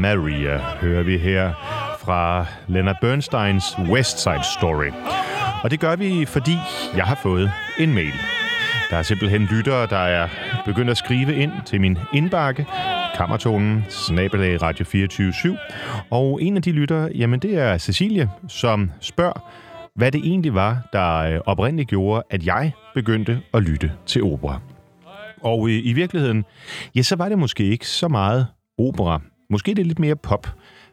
Maria, hører vi her fra Leonard Bernsteins West Side Story. Og det gør vi, fordi jeg har fået en mail. Der er simpelthen lyttere, der er begyndt at skrive ind til min indbakke, kammertonen, snabelag Radio 24 Og en af de lyttere, jamen det er Cecilie, som spørger, hvad det egentlig var, der øh, oprindeligt gjorde, at jeg begyndte at lytte til opera. Og i, i virkeligheden, ja, så var det måske ikke så meget opera. Måske det er lidt mere pop.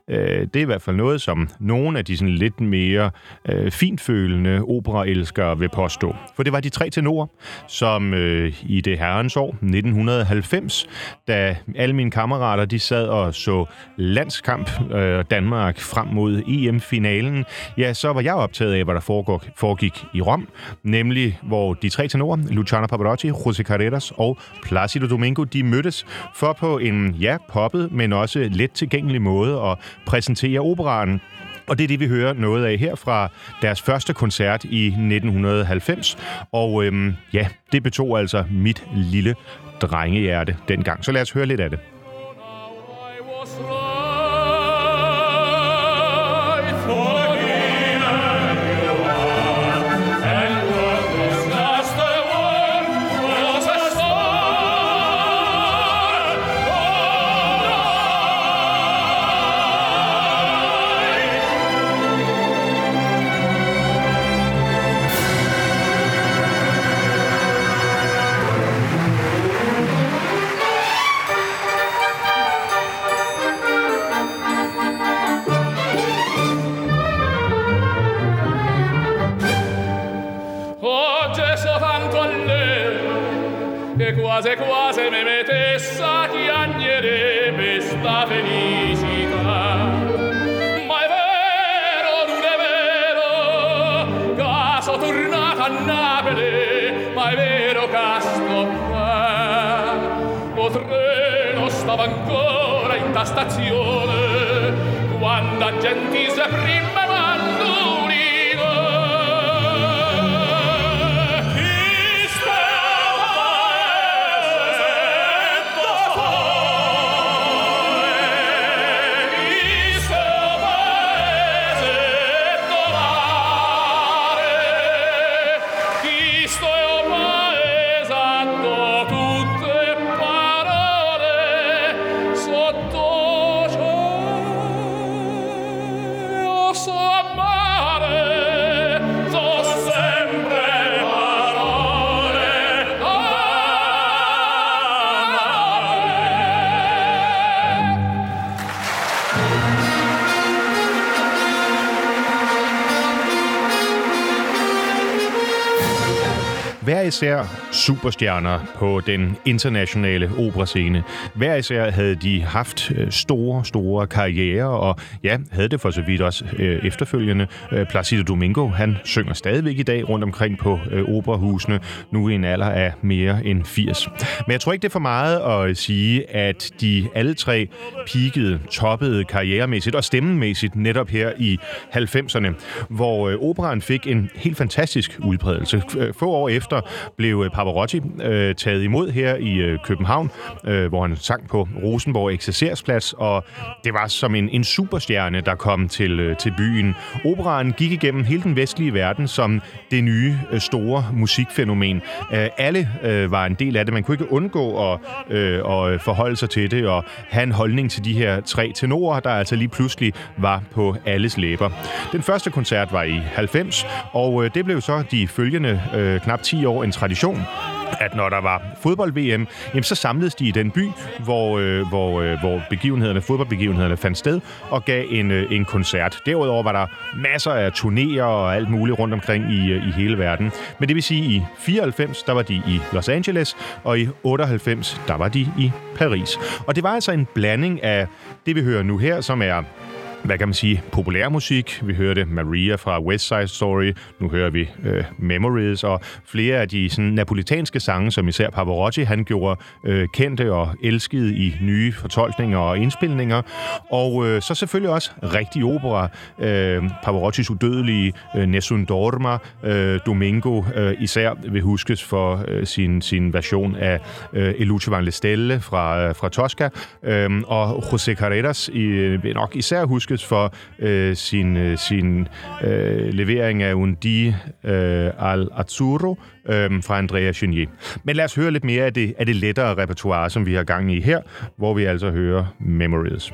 Øh, det er i hvert fald noget, som nogle af de sådan lidt mere øh, fintfølende operaelskere vil påstå. For det var de tre tenorer, som øh, i det herrens år 1990, da alle mine kammerater de sad og så landskamp øh, Danmark frem mod EM-finalen, ja, så var jeg optaget af, hvad der foregik, foregik i Rom, nemlig hvor de tre tenorer, Luciano Pavarotti, José Carreras og Placido Domingo, de mødtes for på en, ja, poppet, men også let tilgængelig måde at præsentere operaen. Og det er det, vi hører noget af her fra deres første koncert i 1990. Og øhm, ja, det betog altså mit lille drengehjerte dengang. Så lad os høre lidt af det. questa felicità. Ma è vero, non è vero, che sono tornata a Napoli, ma è vero che sto qua. O treno stava ancora in tastazione quando a Gentise prima Hver især superstjerner på den internationale operascene. Hver især havde de haft øh, store, store karrierer, og ja, havde det for så vidt også øh, efterfølgende. Øh, Placido Domingo, han synger stadigvæk i dag rundt omkring på øh, operahusene, nu i en alder af mere end 80. Men jeg tror ikke, det er for meget at sige, at de alle tre peakede, toppede karrieremæssigt og stemmenmæssigt netop her i 90'erne, hvor øh, operaen fik en helt fantastisk udbredelse. Øh, få år efter blev Pavarotti Pavarotti øh, taget imod her i øh, København, øh, hvor han sang på Rosenborg Eksercersplads, og det var som en, en superstjerne, der kom til, øh, til byen. Operaen gik igennem hele den vestlige verden som det nye øh, store musikfænomen. Øh, alle øh, var en del af det. Man kunne ikke undgå at, øh, at forholde sig til det og have en holdning til de her tre tenorer, der altså lige pludselig var på alles læber. Den første koncert var i 90, og øh, det blev så de følgende øh, knap 10 år en tradition at når der var fodbold-VM, jamen så samledes de i den by, hvor, øh, hvor, øh, hvor begivenhederne, fodboldbegivenhederne fandt sted, og gav en, øh, en koncert. Derudover var der masser af turnéer og alt muligt rundt omkring i, øh, i hele verden. Men det vil sige, at i 94, der var de i Los Angeles, og i 98, der var de i Paris. Og det var altså en blanding af det, vi hører nu her, som er hvad kan man sige, populærmusik. Vi hørte Maria fra West Side Story, nu hører vi øh, Memories, og flere af de sådan, napolitanske sange, som især Pavarotti han gjorde øh, kendte og elskede i nye fortolkninger og indspilninger. Og øh, så selvfølgelig også rigtig opera. Øh, Pavarottis udødelige øh, Nessun Dorma, øh, Domingo øh, især vil huskes for øh, sin, sin version af øh, Eluce van Lestelle fra, øh, fra Tosca, øh, og José Carreras i, øh, vil nok især huskes huskes for øh, sin, øh, sin øh, levering af Undi øh, al Azzurro øh, fra Andrea Chenier. Men lad os høre lidt mere af det, af det lettere repertoire, som vi har gang i her, hvor vi altså hører Memories.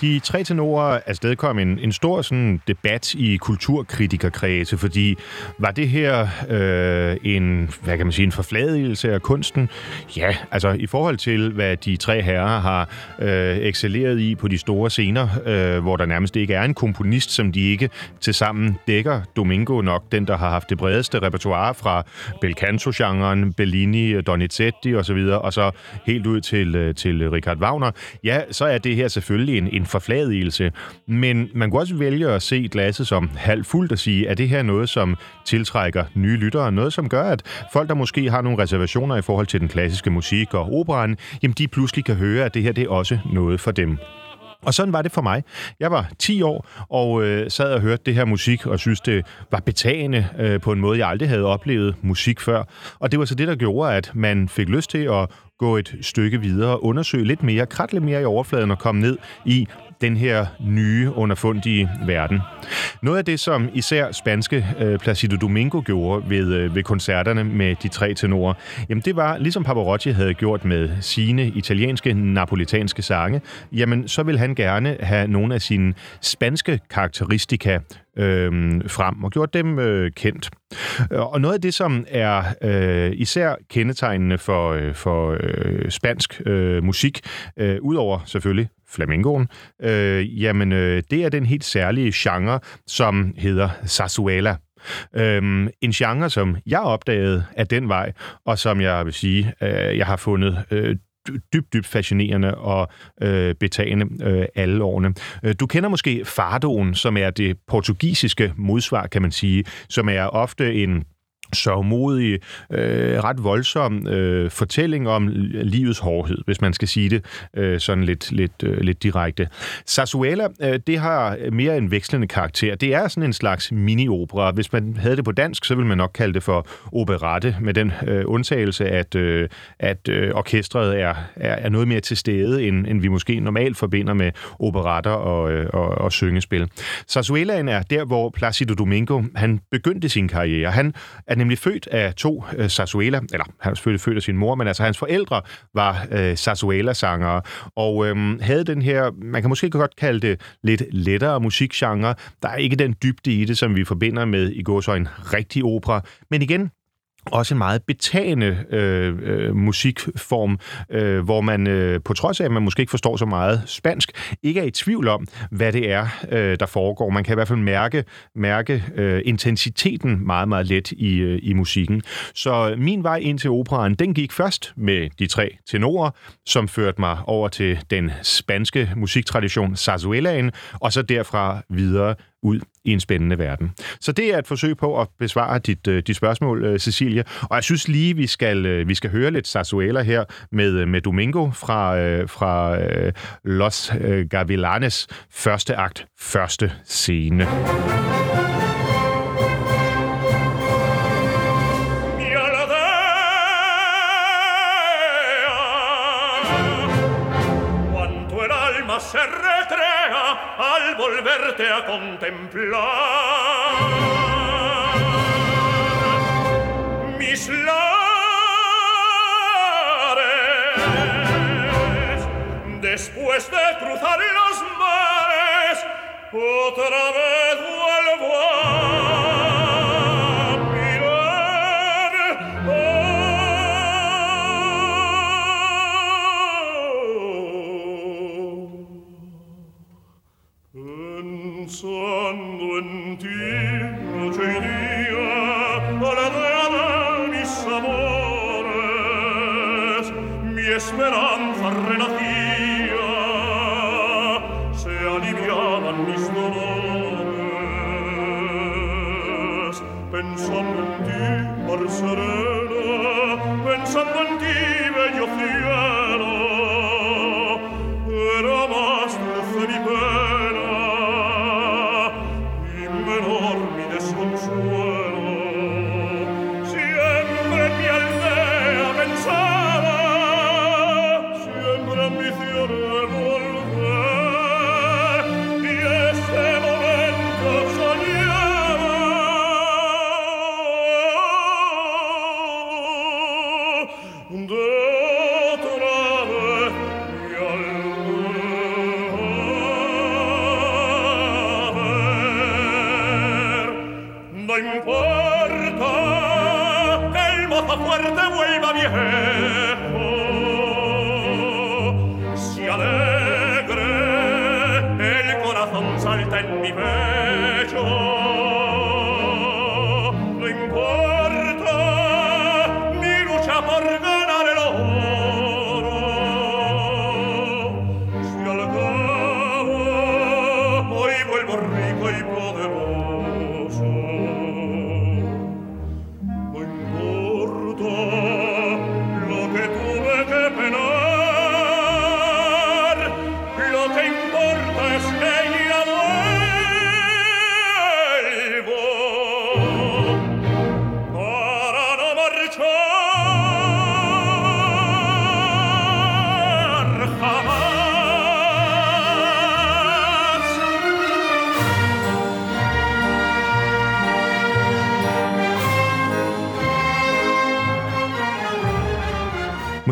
De tre tenorer afstedkom en, en stor sådan, debat i kulturkritikerkredse, fordi var det her øh, en, hvad kan man sige, en forfladigelse af kunsten? Ja, altså i forhold til, hvad de tre herrer har øh, excelleret i på de store scener, øh, hvor der nærmest ikke er en komponist, som de ikke til sammen dækker. Domingo nok den, der har haft det bredeste repertoire fra bel canto-genren, Bellini, Donizetti osv., og så helt ud til, øh, til Richard Wagner. Ja, så er det her selvfølgelig en, en forfladigelse. Men man kunne også vælge at se glasset som halvt fuldt og sige, at det her noget, som tiltrækker nye lyttere, noget som gør, at folk, der måske har nogle reservationer i forhold til den klassiske musik og operan, jamen de pludselig kan høre, at det her det er også noget for dem. Og sådan var det for mig. Jeg var 10 år og øh, sad og hørte det her musik og synes det var betagende øh, på en måde, jeg aldrig havde oplevet musik før. Og det var så det, der gjorde, at man fik lyst til at gå et stykke videre og undersøge lidt mere, kratle mere i overfladen og komme ned i, den her nye, underfundige verden. Noget af det, som især spanske øh, Placido Domingo gjorde ved, øh, ved koncerterne med de tre tenorer, jamen det var, ligesom Pavarotti havde gjort med sine italienske, napolitanske sange, jamen så vil han gerne have nogle af sine spanske karakteristika øh, frem og gjort dem øh, kendt. Øh, og noget af det, som er øh, især kendetegnende for, øh, for øh, spansk øh, musik, øh, udover selvfølgelig flamingoen, øh, jamen øh, det er den helt særlige genre, som hedder sarsuela. Øhm, en genre, som jeg opdagede af den vej, og som jeg vil sige, øh, jeg har fundet øh, dybt, dybt fascinerende og øh, betagende øh, alle årene. Øh, du kender måske fardoen, som er det portugisiske modsvar, kan man sige, som er ofte en sørgmodig, øh, ret voldsom øh, fortælling om livets hårdhed, hvis man skal sige det øh, sådan lidt, lidt, øh, lidt direkte. Sarsuela, øh, det har mere en vekslende karakter. Det er sådan en slags mini-opera. Hvis man havde det på dansk, så ville man nok kalde det for operette, med den øh, undtagelse, at, øh, at øh, orkestret er, er, er noget mere til stede, end, end vi måske normalt forbinder med operetter og, øh, og, og syngespil. Sarsuelaen er der, hvor Placido Domingo han begyndte sin karriere. Han er nemlig født af to øh, Sarsuela, eller han er selvfølgelig født af sin mor, men altså hans forældre var øh, Sarsuela-sangere, og øh, havde den her, man kan måske godt kalde det lidt lettere musikgenre. Der er ikke den dybde i det, som vi forbinder med i går så en rigtig opera, men igen, også en meget betagende øh, øh, musikform, øh, hvor man øh, på trods af, at man måske ikke forstår så meget spansk, ikke er i tvivl om, hvad det er, øh, der foregår. Man kan i hvert fald mærke, mærke øh, intensiteten meget, meget let i, øh, i musikken. Så min vej ind til operaen, den gik først med de tre tenorer, som førte mig over til den spanske musiktradition Sarzuelaen, og så derfra videre ud i en spændende verden. Så det er et forsøg på at besvare dit, øh, dit spørgsmål, øh, Cecilia. Og jeg synes lige, vi skal, øh, vi skal høre lidt Sarsuela her med, med Domingo fra, fra Los Gavilanes første akt, første scene. Volverte a contemplar mis lares. Después de cruzar los mares otra vez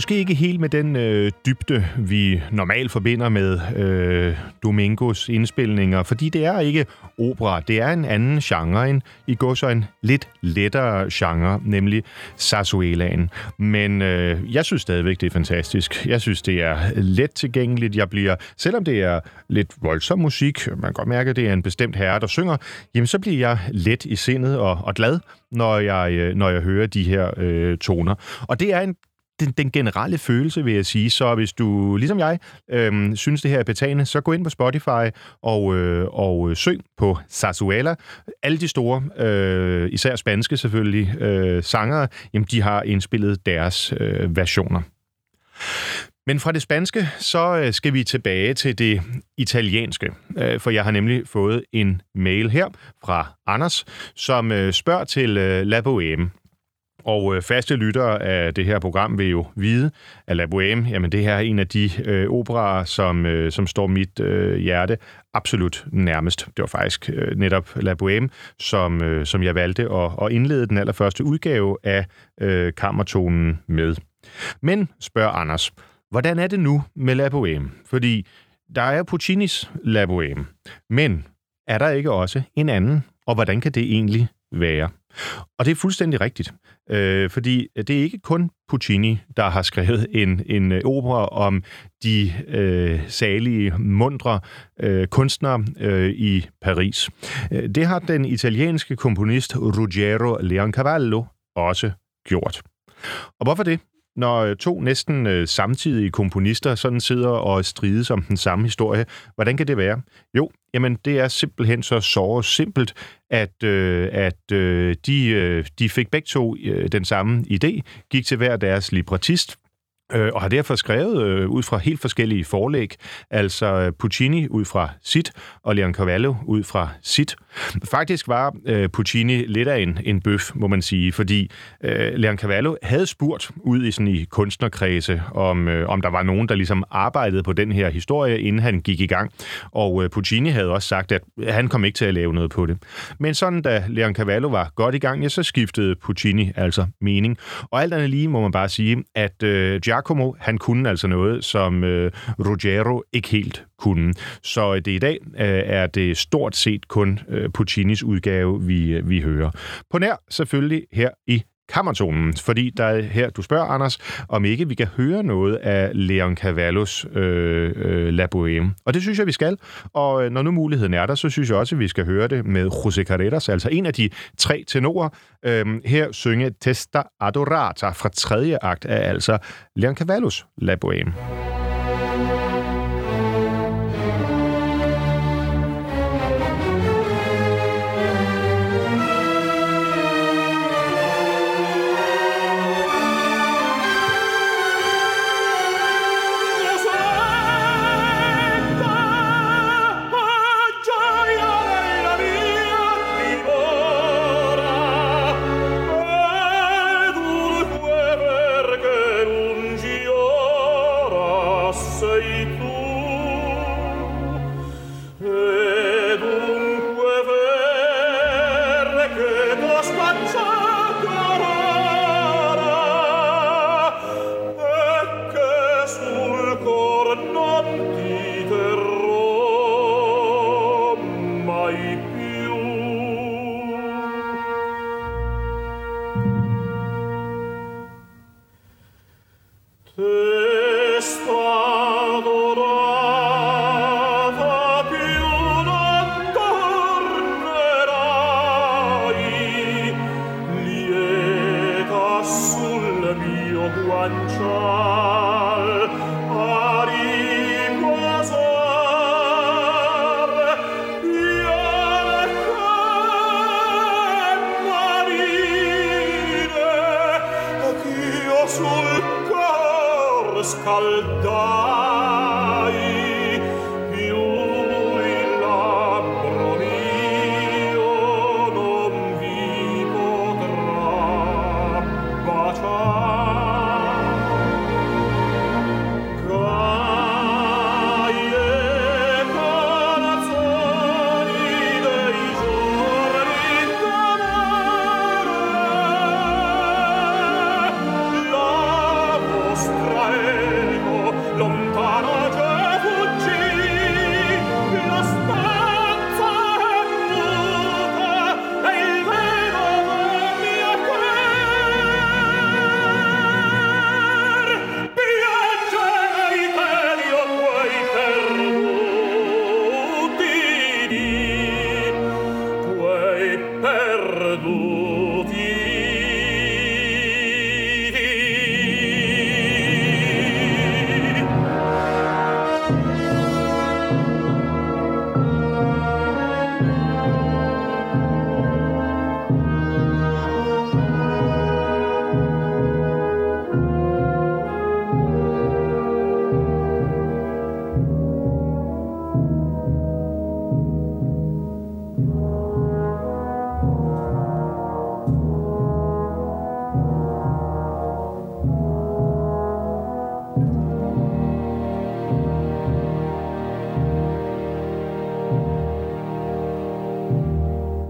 Måske ikke helt med den øh, dybde, vi normalt forbinder med øh, Domingos indspilninger, fordi det er ikke opera. Det er en anden genre, en, i går så en lidt lettere genre, nemlig Sarsuelaen. Men øh, jeg synes stadigvæk, det er fantastisk. Jeg synes, det er let tilgængeligt. Jeg bliver, selvom det er lidt voldsom musik, man kan godt mærke, at det er en bestemt herre, der synger, jamen så bliver jeg let i sindet og, og glad, når jeg, øh, når jeg hører de her øh, toner. Og det er en den, den generelle følelse, vil jeg sige. Så hvis du, ligesom jeg, øhm, synes, det her er betagende, så gå ind på Spotify og, øh, og øh, søg på Sasuela. Alle de store, øh, især spanske selvfølgelig, øh, sangere, jamen, de har indspillet deres øh, versioner. Men fra det spanske, så øh, skal vi tilbage til det italienske, øh, for jeg har nemlig fået en mail her fra Anders, som spørger til La Bohème. Og øh, faste lyttere af det her program vil jo vide, at La Bohème, jamen det her er en af de øh, operaer, som, øh, som står mit øh, hjerte absolut nærmest. Det var faktisk øh, netop La Bohème, som, øh, som jeg valgte at, at indlede den allerførste udgave af øh, kammertonen med. Men, spørger Anders, Hvordan er det nu med La Bohème? Fordi der er Puccinis La Bohème, men er der ikke også en anden? Og hvordan kan det egentlig være? Og det er fuldstændig rigtigt, øh, fordi det er ikke kun Puccini, der har skrevet en, en øh, opera om de øh, salige, mundre øh, kunstnere øh, i Paris. Øh, det har den italienske komponist Ruggero Leoncavallo også gjort. Og hvorfor det? Når øh, to næsten øh, samtidige komponister sådan sidder og strides om den samme historie. Hvordan kan det være? Jo, jamen det er simpelthen så så simpelt, at, øh, at øh, de, øh, de fik begge to øh, den samme idé, gik til hver deres librettist, øh, og har derfor skrevet øh, ud fra helt forskellige forlæg, altså øh, Puccini ud fra sit, og Leon Cavallo ud fra sit. Faktisk var øh, Puccini lidt af en, en bøf, må man sige, fordi øh, Leon Cavallo havde spurgt ud i sådan i kunstnerkredse, om, øh, om der var nogen, der ligesom arbejdede på den her historie, inden han gik i gang. Og øh, Puccini havde også sagt, at han kom ikke til at lave noget på det. Men sådan, da Leon Cavallo var godt i gang, ja, så skiftede Puccini altså mening. Og alt andet lige må man bare sige, at øh, Giacomo, han kunne altså noget, som øh, Ruggero ikke helt kunne. Så øh, det i dag øh, er det stort set kun øh, Puccinis udgave, vi, øh, vi hører. På nær selvfølgelig her i kammertonen, fordi der er her, du spørger, Anders, om ikke vi kan høre noget af Leon Cavallos øh, øh, La Bohème. Og det synes jeg, vi skal. Og øh, når nu muligheden er der, så synes jeg også, at vi skal høre det med José Carreras, altså en af de tre tenorer. Øh, her synge Testa Adorata fra tredje akt af altså Leon Cavallos La Bohème. Cùng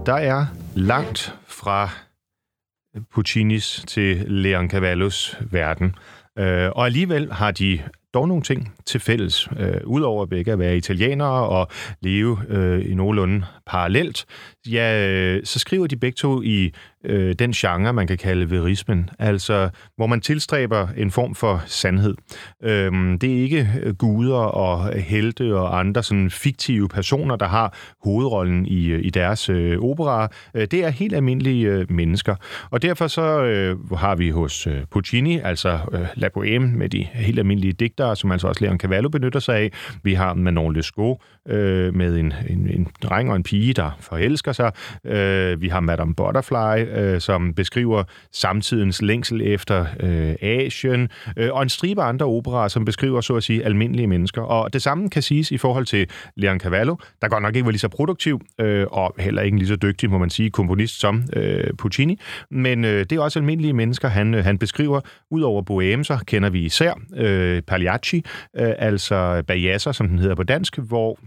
der er langt fra Puccinis til Leoncavallos verden. Øh, og alligevel har de dog nogle ting til fælles. Øh, Udover begge at være italienere og leve øh, i nogenlunde parallelt, ja, øh, så skriver de begge to i øh, den genre, man kan kalde verismen, altså hvor man tilstræber en form for sandhed. Øhm, det er ikke øh, guder og helte og andre sådan fiktive personer, der har hovedrollen i, øh, i deres øh, opera. Øh, det er helt almindelige øh, mennesker. Og derfor så øh, har vi hos øh, Puccini, altså øh, La Bohème med de helt almindelige digtere, som altså også Leon Cavallo benytter sig af. Vi har Manon Lescaut øh, med en, en, en dreng og en pige, der forelsker sig. Øh, vi har Madame Butterfly, øh, som beskriver samtidens længsel efter øh, Asien, øh, og en stribe andre operer, som beskriver, så at sige, almindelige mennesker. Og det samme kan siges i forhold til Leon Cavallo, der godt nok ikke var lige så produktiv, øh, og heller ikke lige så dygtig, må man sige, komponist som øh, Puccini, men øh, det er også almindelige mennesker, han, øh, han beskriver. Udover Bohème, så kender vi især øh, Pagliacci, øh, altså Bajasser, som den hedder på dansk, hvor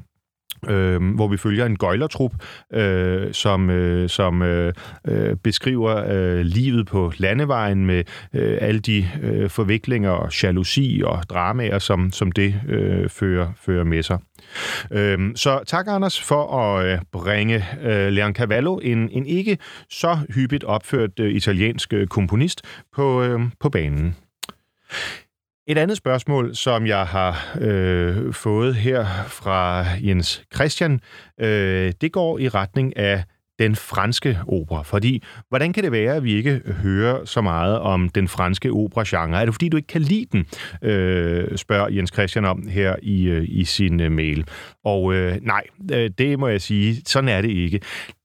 øh, hvor vi følger en gøjlertrup, øh, som, øh, som øh, øh, beskriver øh, livet på landevejen med øh, alle de øh, forviklinger og jalousi og dramaer, som, som det øh, fører, fører med sig. Øh, så tak, Anders, for at øh, bringe øh, Leon Cavallo, en, en ikke så hyppigt opført øh, italiensk øh, komponist, på, øh, på banen. Et andet spørgsmål, som jeg har øh, fået her fra Jens Christian, øh, det går i retning af den franske opera. Fordi, hvordan kan det være, at vi ikke hører så meget om den franske opera-genre? Er det fordi, du ikke kan lide den? Øh, spørger Jens Christian om her i, øh, i sin øh, mail. Og øh, nej, øh, det må jeg sige, sådan er det ikke.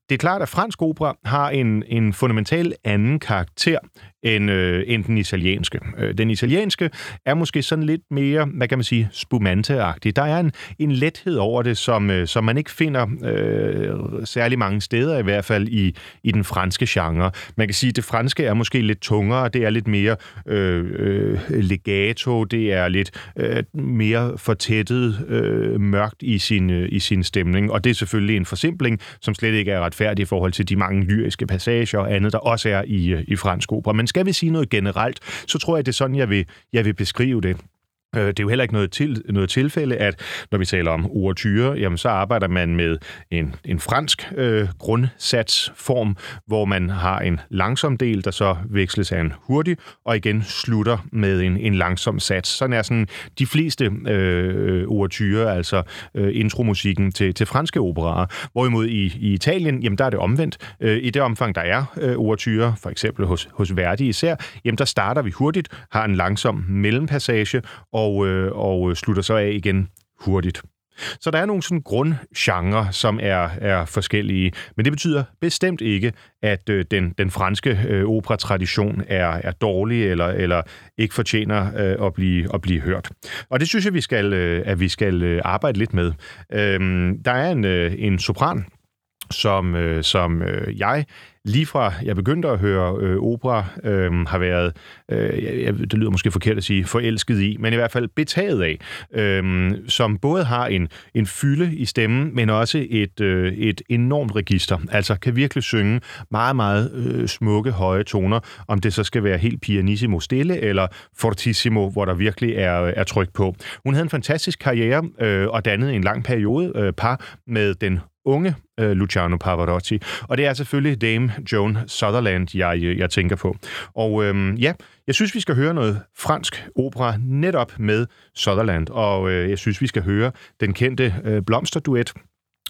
Det er klart, at fransk opera har en, en fundamental anden karakter end, øh, end den italienske. Øh, den italienske er måske sådan lidt mere, hvad kan man sige, spumante-agtig. Der er en, en lethed over det, som, øh, som man ikke finder øh, særlig mange steder, i hvert fald i, i den franske genre. Man kan sige, at det franske er måske lidt tungere, det er lidt mere øh, øh, legato, det er lidt øh, mere fortættet, øh, mørkt i sin, øh, i sin stemning, og det er selvfølgelig en forsimpling, som slet ikke er retfærdig i forhold til de mange lyriske passager og andet, der også er i, øh, i fransk opera. Men skal vi sige noget generelt, så tror jeg, det er sådan, jeg vil, jeg vil beskrive det. Øh, det er jo heller ikke noget, til, noget tilfælde, at når vi taler om ouverture, jamen så arbejder man med en, en fransk øh, grundsatsform, hvor man har en langsom del, der så veksles af en hurtig, og igen slutter med en, en langsom sats. Sådan er sådan de fleste øh, ouverture, altså øh, intromusikken til, til franske operaer. Hvorimod i, i Italien, jamen der er det omvendt. Øh, I det omfang, der er øh, ouverture, for eksempel hos, hos Verdi især, jamen der starter vi hurtigt, har en langsom mellempassage, og og, øh, og øh, slutter så af igen hurtigt. Så der er nogle sådan grundgenre, som er, er forskellige, men det betyder bestemt ikke, at øh, den, den franske øh, operatradition er, er dårlig eller, eller ikke fortjener øh, at, blive, at blive hørt. Og det synes jeg, vi skal, øh, at vi skal øh, arbejde lidt med. Øh, der er en, øh, en sopran, som, øh, som øh, jeg lige fra jeg begyndte at høre øh, opera, øh, har været, øh, jeg, det lyder måske forkert at sige, forelsket i, men i hvert fald betaget af, øh, som både har en, en fylde i stemmen, men også et, øh, et enormt register. Altså kan virkelig synge meget, meget øh, smukke, høje toner, om det så skal være helt pianissimo stille, eller fortissimo, hvor der virkelig er, øh, er tryk på. Hun havde en fantastisk karriere øh, og dannede en lang periode øh, par med den unge øh, Luciano Pavarotti. Og det er selvfølgelig Dame Joan Sutherland, jeg, øh, jeg tænker på. Og øh, ja, jeg synes, vi skal høre noget fransk opera netop med Sutherland, og øh, jeg synes, vi skal høre den kendte øh, blomsterduet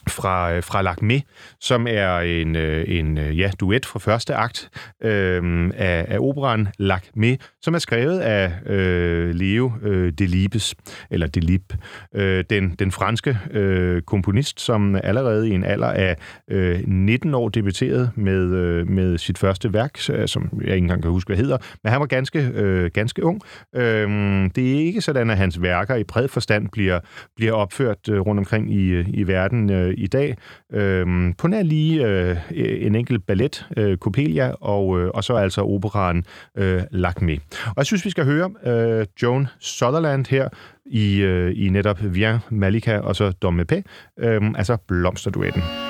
fra, øh, fra Lacme, som er en, øh, en øh, ja, duet fra første akt øh, af, af operan Lacme, som er skrevet af øh, Leo øh, Delibes, eller Delib, øh, den, den franske øh, komponist, som allerede i en alder af øh, 19 år debuterede med, øh, med sit første værk, øh, som jeg ikke engang kan huske, hvad hedder, men han var ganske, øh, ganske ung. Øh, det er ikke sådan, at hans værker i bred forstand bliver, bliver opført øh, rundt omkring i, øh, i verden øh, i dag. Øh, på nær lige øh, en enkelt ballet, øh, Coppelia, og, øh, og så altså operaen øh, Lakme. Og jeg synes, vi skal høre øh, Joan Sutherland her i, øh, i netop Vien Malika og så Domme P, øh, altså blomsterduetten.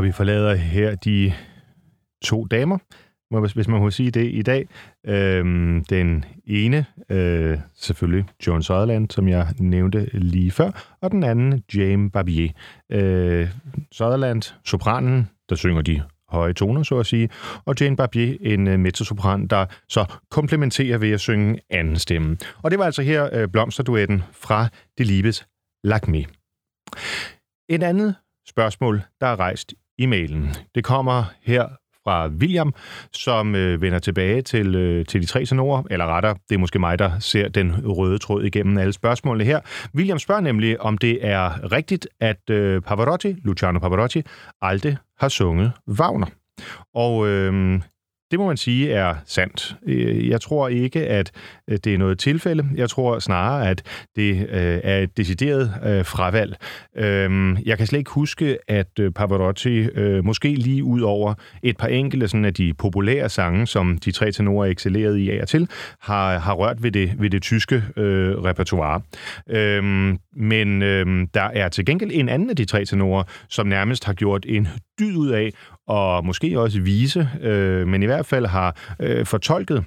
Og vi forlader her de to damer, hvis man må sige det i dag. Øhm, den ene, øh, selvfølgelig John Sutherland, som jeg nævnte lige før, og den anden, James Barbier. Øh, Sutherland, sopranen, der synger de høje toner, så at sige, og Jane Barbier, en øh, mezzosopran, der så komplementerer ved at synge anden stemme. Og det var altså her øh, blomsterduetten fra Delibes Lakme. Et andet spørgsmål, der er rejst i mailen, det kommer her fra William, som øh, vender tilbage til, øh, til de tre tenorer, eller retter, det er måske mig, der ser den røde tråd igennem alle spørgsmålene her. William spørger nemlig, om det er rigtigt, at øh, Pavarotti, Luciano Pavarotti, aldrig har sunget Wagner. Og øh, det må man sige er sandt. Øh, jeg tror ikke, at øh, det er noget tilfælde. Jeg tror snarere, at det øh, er et decideret fravalg. Øhm, jeg kan slet ikke huske, at Pavarotti måske lige ud over et par enkelte sådan af de populære sange, som de tre tenorer excellerede i af og til, har, har rørt ved det, ved det tyske øh, repertoire. Øhm, men øhm, der er til gengæld en anden af de tre tenorer, som nærmest har gjort en dyd ud af og måske også vise, øh, men i hvert fald har øh, fortolket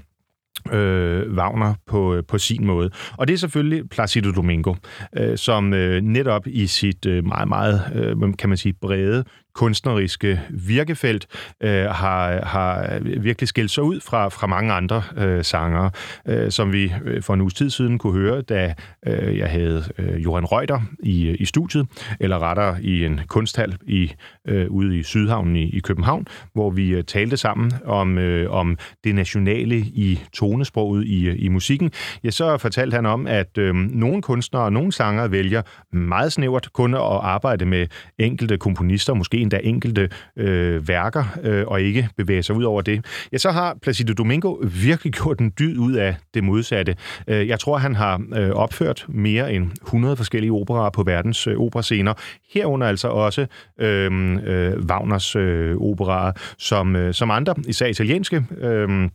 øh, Wagner på, øh, på sin måde. Og det er selvfølgelig Placido Domingo, øh, som øh, netop i sit øh, meget, meget, øh, kan man sige, brede kunstneriske virkefelt øh, har, har virkelig skilt sig ud fra, fra mange andre øh, sangere, øh, som vi øh, for en uges tid siden kunne høre, da øh, jeg havde øh, Johan Reuter i, øh, i studiet, eller rettere i en kunsthal i, øh, ude i Sydhavnen i, i København, hvor vi øh, talte sammen om, øh, om det nationale i tonesproget i, øh, i musikken. Ja, så fortalte han om, at øh, nogle kunstnere og nogle sangere vælger meget snævert kun at arbejde med enkelte komponister, måske endda enkelte øh, værker, øh, og ikke bevæge sig ud over det, ja, så har Placido Domingo virkelig gjort en dyd ud af det modsatte. Øh, jeg tror, han har øh, opført mere end 100 forskellige operer på verdens øh, operascener, herunder altså også øh, øh, Wagners øh, operaer, som, øh, som andre, især italienske, øh,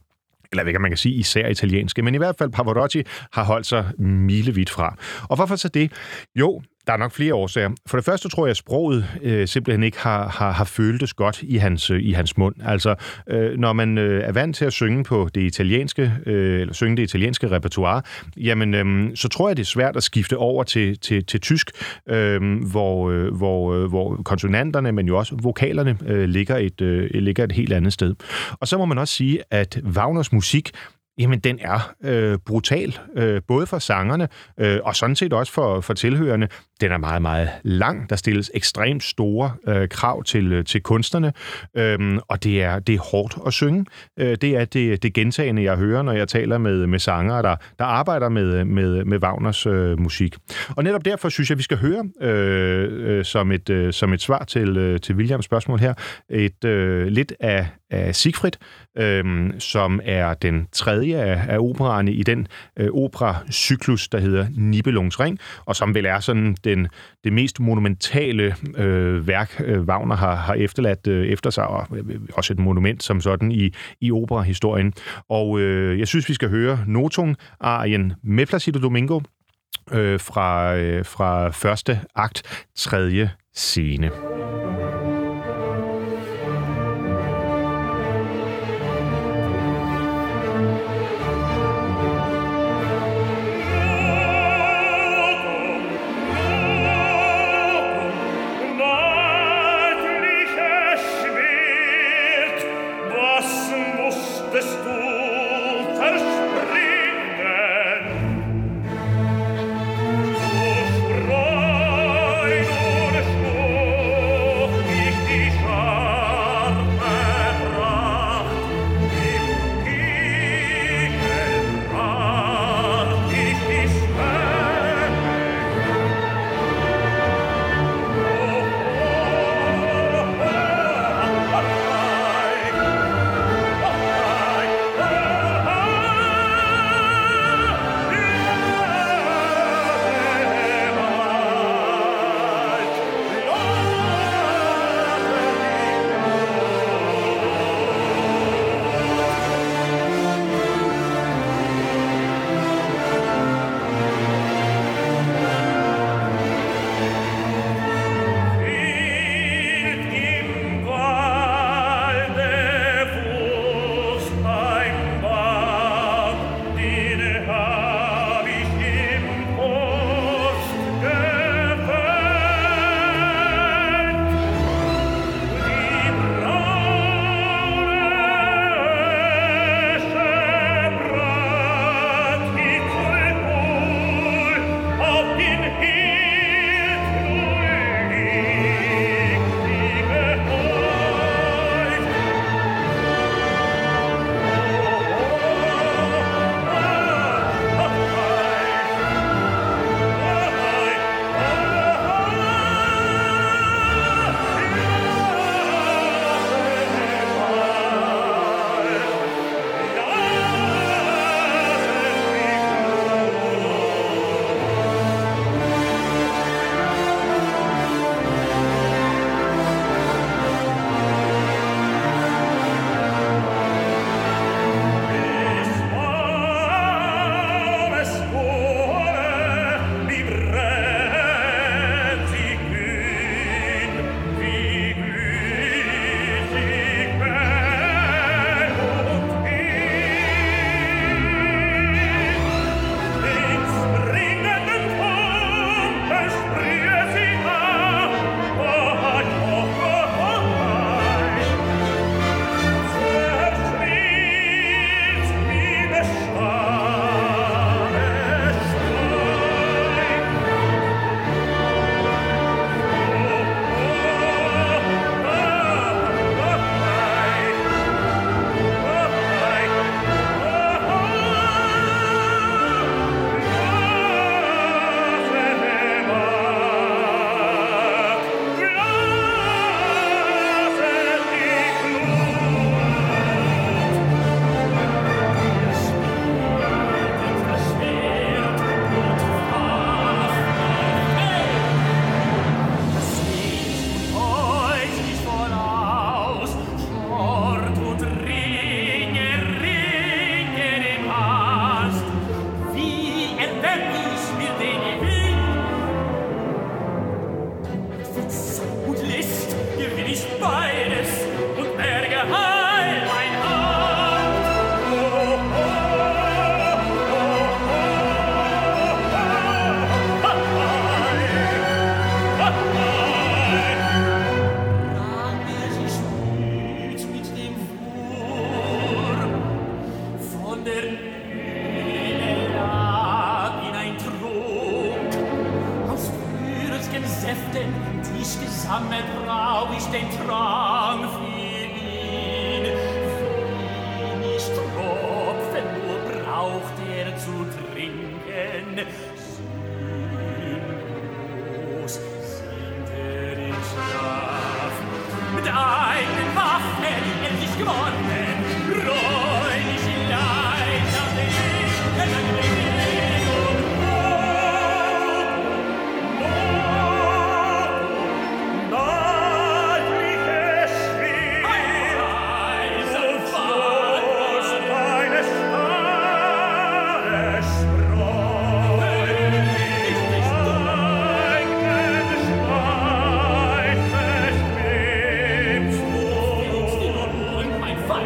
eller ikke, man kan sige især italienske, men i hvert fald Pavarotti har holdt sig milevidt fra. Og hvorfor så det? Jo, der er nok flere årsager. For det første tror jeg, at sproget øh, simpelthen ikke har, har, har føltes godt i hans, øh, i hans mund. Altså, øh, når man øh, er vant til at synge på det italienske, øh, eller synge det italienske repertoire, jamen, øh, så tror jeg, det er svært at skifte over til, til, til tysk, øh, hvor, øh, hvor, øh, hvor konsonanterne, men jo også vokalerne, øh, ligger, et, øh, ligger et helt andet sted. Og så må man også sige, at Wagners musik Jamen, den er øh, brutal, øh, både for sangerne øh, og sådan set også for, for tilhørende. Den er meget, meget lang. Der stilles ekstremt store øh, krav til, øh, til kunstnerne, øh, og det er, det er hårdt at synge. Øh, det er det, det gentagende, jeg hører, når jeg taler med, med sangere, der, der arbejder med, med, med Wagners øh, musik. Og netop derfor synes jeg, vi skal høre, øh, øh, som, et, øh, som et svar til, øh, til Williams spørgsmål her, et øh, lidt af, af Siegfried, øh, som er den tredje af, af operaerne i den øh, opera-cyklus, der hedder Nibelungens Ring, og som vel er sådan den, det mest monumentale øh, værk, øh, Wagner har, har efterladt øh, efter sig, og øh, også et monument som sådan i, i operahistorien. Og øh, jeg synes, vi skal høre Notung-arien med Placido Domingo øh, fra, øh, fra første akt, tredje scene.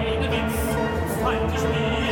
keine Witz, feindlich mir.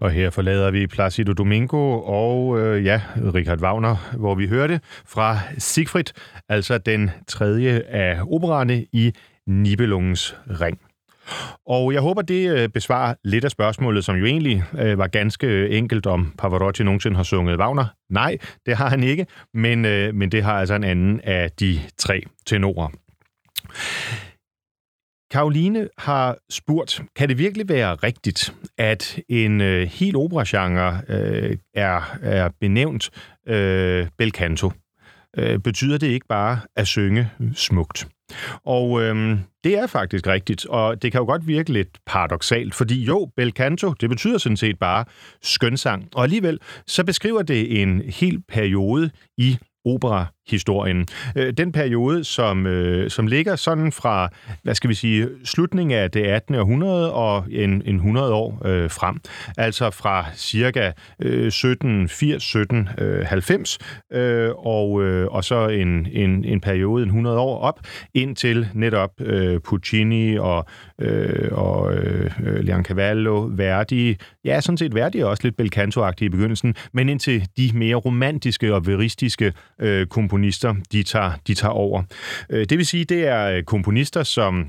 Og her forlader vi Placido Domingo og øh, ja, Richard Wagner, hvor vi hørte fra Siegfried, altså den tredje af opererne i Nibelungens Ring. Og jeg håber, det øh, besvarer lidt af spørgsmålet, som jo egentlig øh, var ganske enkelt, om Pavarotti nogensinde har sunget Wagner. Nej, det har han ikke, men, øh, men det har altså en anden af de tre tenorer. Karoline har spurgt, kan det virkelig være rigtigt, at en øh, hel operagenre øh, er, er benævnt øh, bel canto? Øh, betyder det ikke bare at synge smukt? Og øh, det er faktisk rigtigt, og det kan jo godt virke lidt paradoxalt, fordi jo, bel canto, det betyder sådan set bare skønsang, og alligevel så beskriver det en hel periode i opera historien. Øh, den periode, som, øh, som ligger sådan fra, hvad skal vi sige, slutningen af det 18. århundrede og en, en 100 år øh, frem. Altså fra cirka øh, 1780-1790 øh, og, øh, og så en, en, en periode, en 100 år op, indtil netop øh, Puccini og, øh, og øh, Leoncavallo, Verdi, ja, sådan set Verdi er også lidt belcanto i begyndelsen, men indtil de mere romantiske og veristiske øh, komponister, de tager, de tager over. Øh, det vil sige, det er øh, komponister, som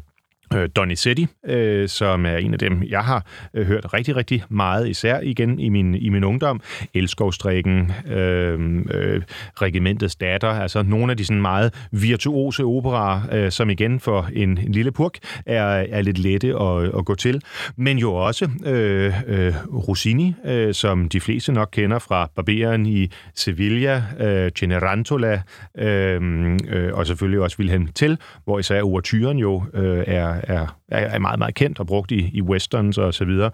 øh, Donizetti, øh, som er en af dem, jeg har øh, hørt rigtig, rigtig meget, især igen i min, i min ungdom. Elskovstrikken, øh, øh, Regimentets datter, altså nogle af de sådan meget virtuose operaer, øh, som igen for en, en lille purk er, er lidt lette at, at gå til. Men jo også øh, øh, Rossini, øh, som de fleste nok kender fra Barberen i Sevilla, øh, Generantola, øh, øh, og selvfølgelig også Wilhelm Tell, hvor især overturen jo øh, er, er, er meget, meget kendt og brugt i, i westerns og så videre.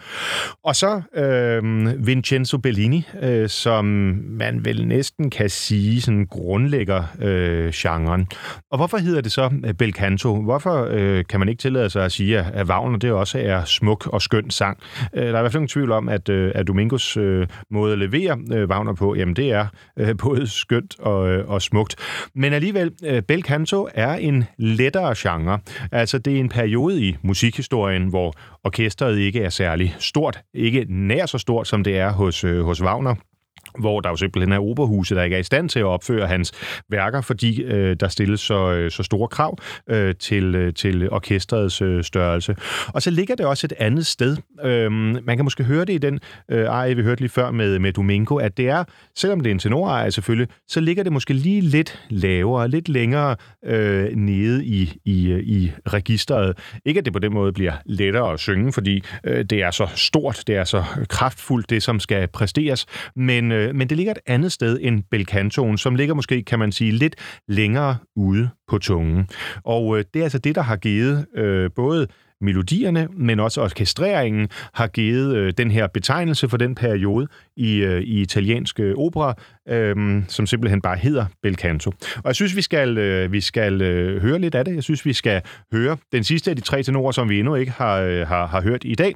Og så øh, Vincenzo Bellini, øh, som man vel næsten kan sige sådan grundlægger øh, genren. Og hvorfor hedder det så øh, bel canto? Hvorfor øh, kan man ikke tillade sig at sige, at Wagner det også er smuk og skøn sang? Øh, der er i hvert fald ingen tvivl om, at, øh, at Domingos øh, måde at levere øh, Wagner på, jamen det er øh, både skønt og, øh, og smukt. Men alligevel, øh, bel canto er en lettere genre. Altså det er en periode, periode i musikhistorien, hvor orkestret ikke er særlig stort, ikke nær så stort, som det er hos, øh, hos Wagner hvor der jo simpelthen er operahuse, der ikke er i stand til at opføre hans værker, fordi øh, der stilles så, øh, så store krav øh, til, øh, til orkestrets øh, størrelse. Og så ligger det også et andet sted. Øh, man kan måske høre det i den øh, eje, vi hørte lige før med, med Domingo, at det er, selvom det er en tenoreje selvfølgelig, så ligger det måske lige lidt lavere, lidt længere øh, nede i, i, øh, i registret. Ikke at det på den måde bliver lettere at synge, fordi øh, det er så stort, det er så kraftfuldt, det som skal præsteres, men øh, men det ligger et andet sted end belcantoen, som ligger måske, kan man sige, lidt længere ude på tungen. Og øh, det er altså det, der har givet øh, både melodierne, men også orkestreringen har givet øh, den her betegnelse for den periode i, øh, i italiensk øh, opera, øh, som simpelthen bare hedder bel canto. Og jeg synes, vi skal, øh, vi skal øh, høre lidt af det. Jeg synes, vi skal høre den sidste af de tre tenorer, som vi endnu ikke har, øh, har, har hørt i dag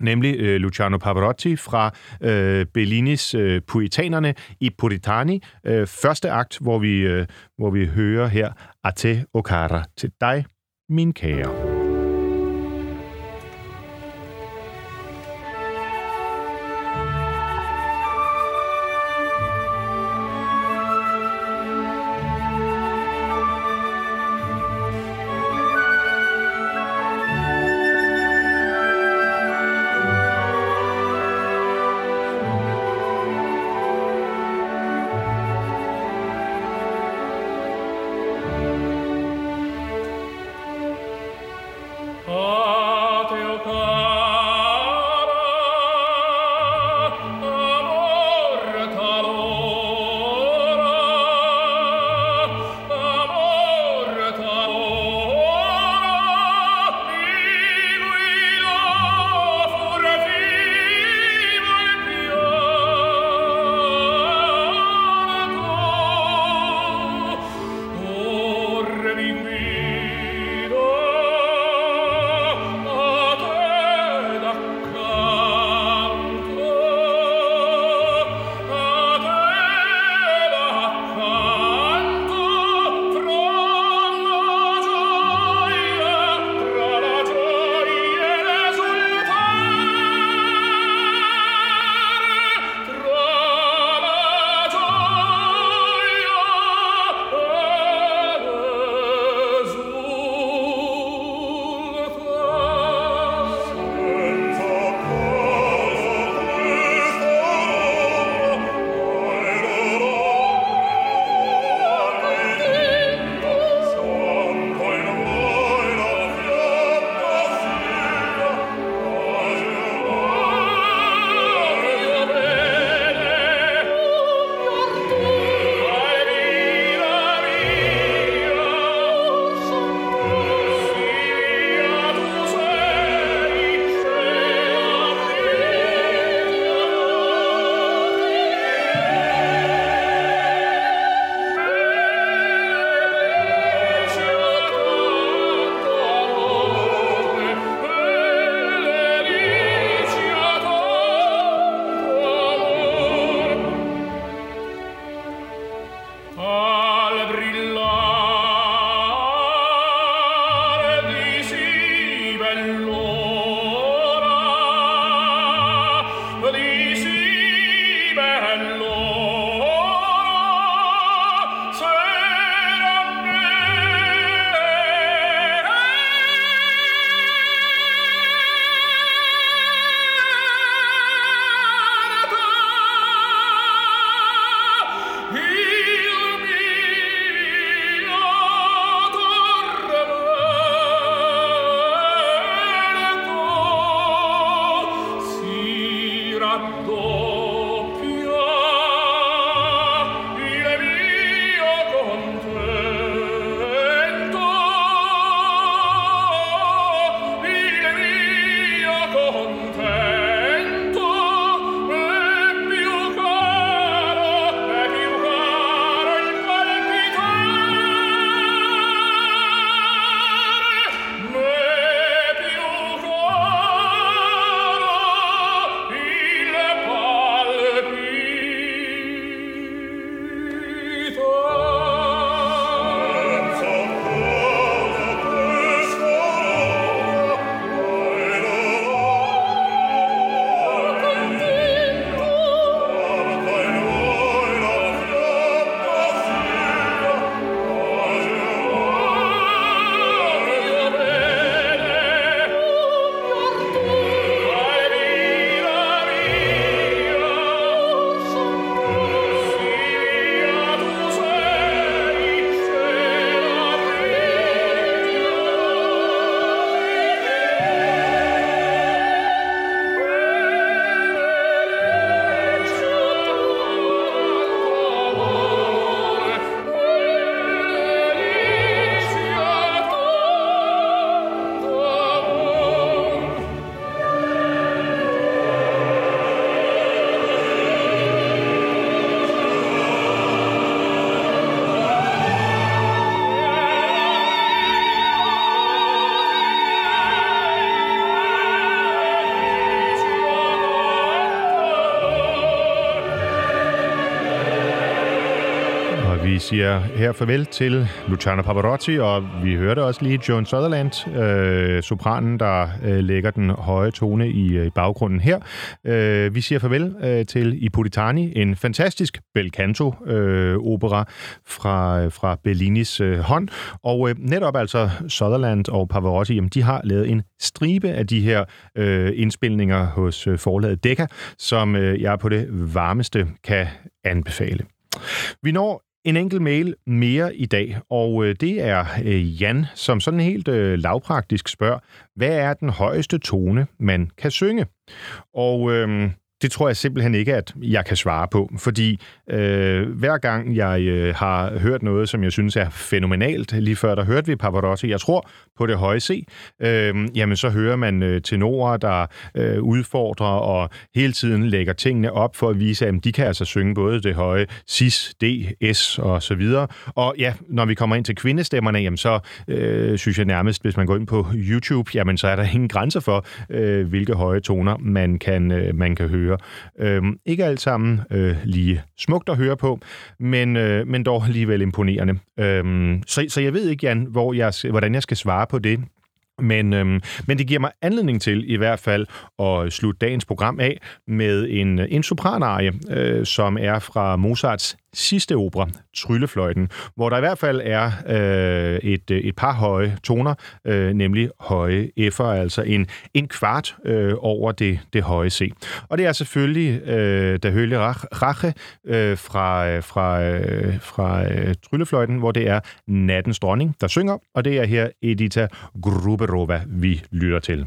nemlig øh, Luciano Pavarotti fra øh, Bellinis øh, Puritanerne i Puritani. Øh, første akt, hvor vi, øh, hvor vi hører her Ate Okara o cara, til dig, min kære. canto. Vi siger her farvel til Luciano Pavarotti, og vi hørte også lige Joan Sutherland, øh, sopranen, der øh, lægger den høje tone i, øh, i baggrunden her. Øh, vi siger farvel øh, til Ipolitani, en fantastisk bel canto-opera øh, fra, øh, fra Bellinis øh, hånd, og øh, netop altså Sutherland og Pavarotti, jamen, de har lavet en stribe af de her øh, indspilninger hos øh, forlaget Decca, som øh, jeg på det varmeste kan anbefale. Vi når en enkelt mail mere i dag, og øh, det er øh, Jan, som sådan helt øh, lavpraktisk spørger, hvad er den højeste tone, man kan synge? Og øhm, det tror jeg simpelthen ikke, at jeg kan svare på, fordi øh, hver gang jeg øh, har hørt noget, som jeg synes er fænomenalt, lige før der hørte vi Pavarotti, jeg tror på det høje C, øh, jamen så hører man øh, tenorer, der øh, udfordrer og hele tiden lægger tingene op for at vise, at de kan altså synge både det høje Cis, D, S og så videre. Og ja, når vi kommer ind til kvindestemmerne, jamen så øh, synes jeg nærmest, hvis man går ind på YouTube, jamen så er der ingen grænser for, øh, hvilke høje toner man kan, øh, man kan høre Øh, ikke alt sammen øh, lige smukt at høre på, men, øh, men dog alligevel imponerende. Øh, så, så jeg ved ikke, Jan, hvor jeg, hvordan jeg skal svare på det. Men, øhm, men det giver mig anledning til i hvert fald at slutte dagens program af med en, øh, en sopranarie, øh, som er fra Mozarts sidste opera, Tryllefløjten, hvor der i hvert fald er øh, et, et par høje toner, øh, nemlig høje F'er, altså en, en kvart øh, over det, det høje C. Og det er selvfølgelig øh, Da Høle Rache øh, fra, øh, fra, øh, fra øh, Tryllefløjten, hvor det er nattens dronning, der synger, og det er her Edita Gruberova, vi lytter til.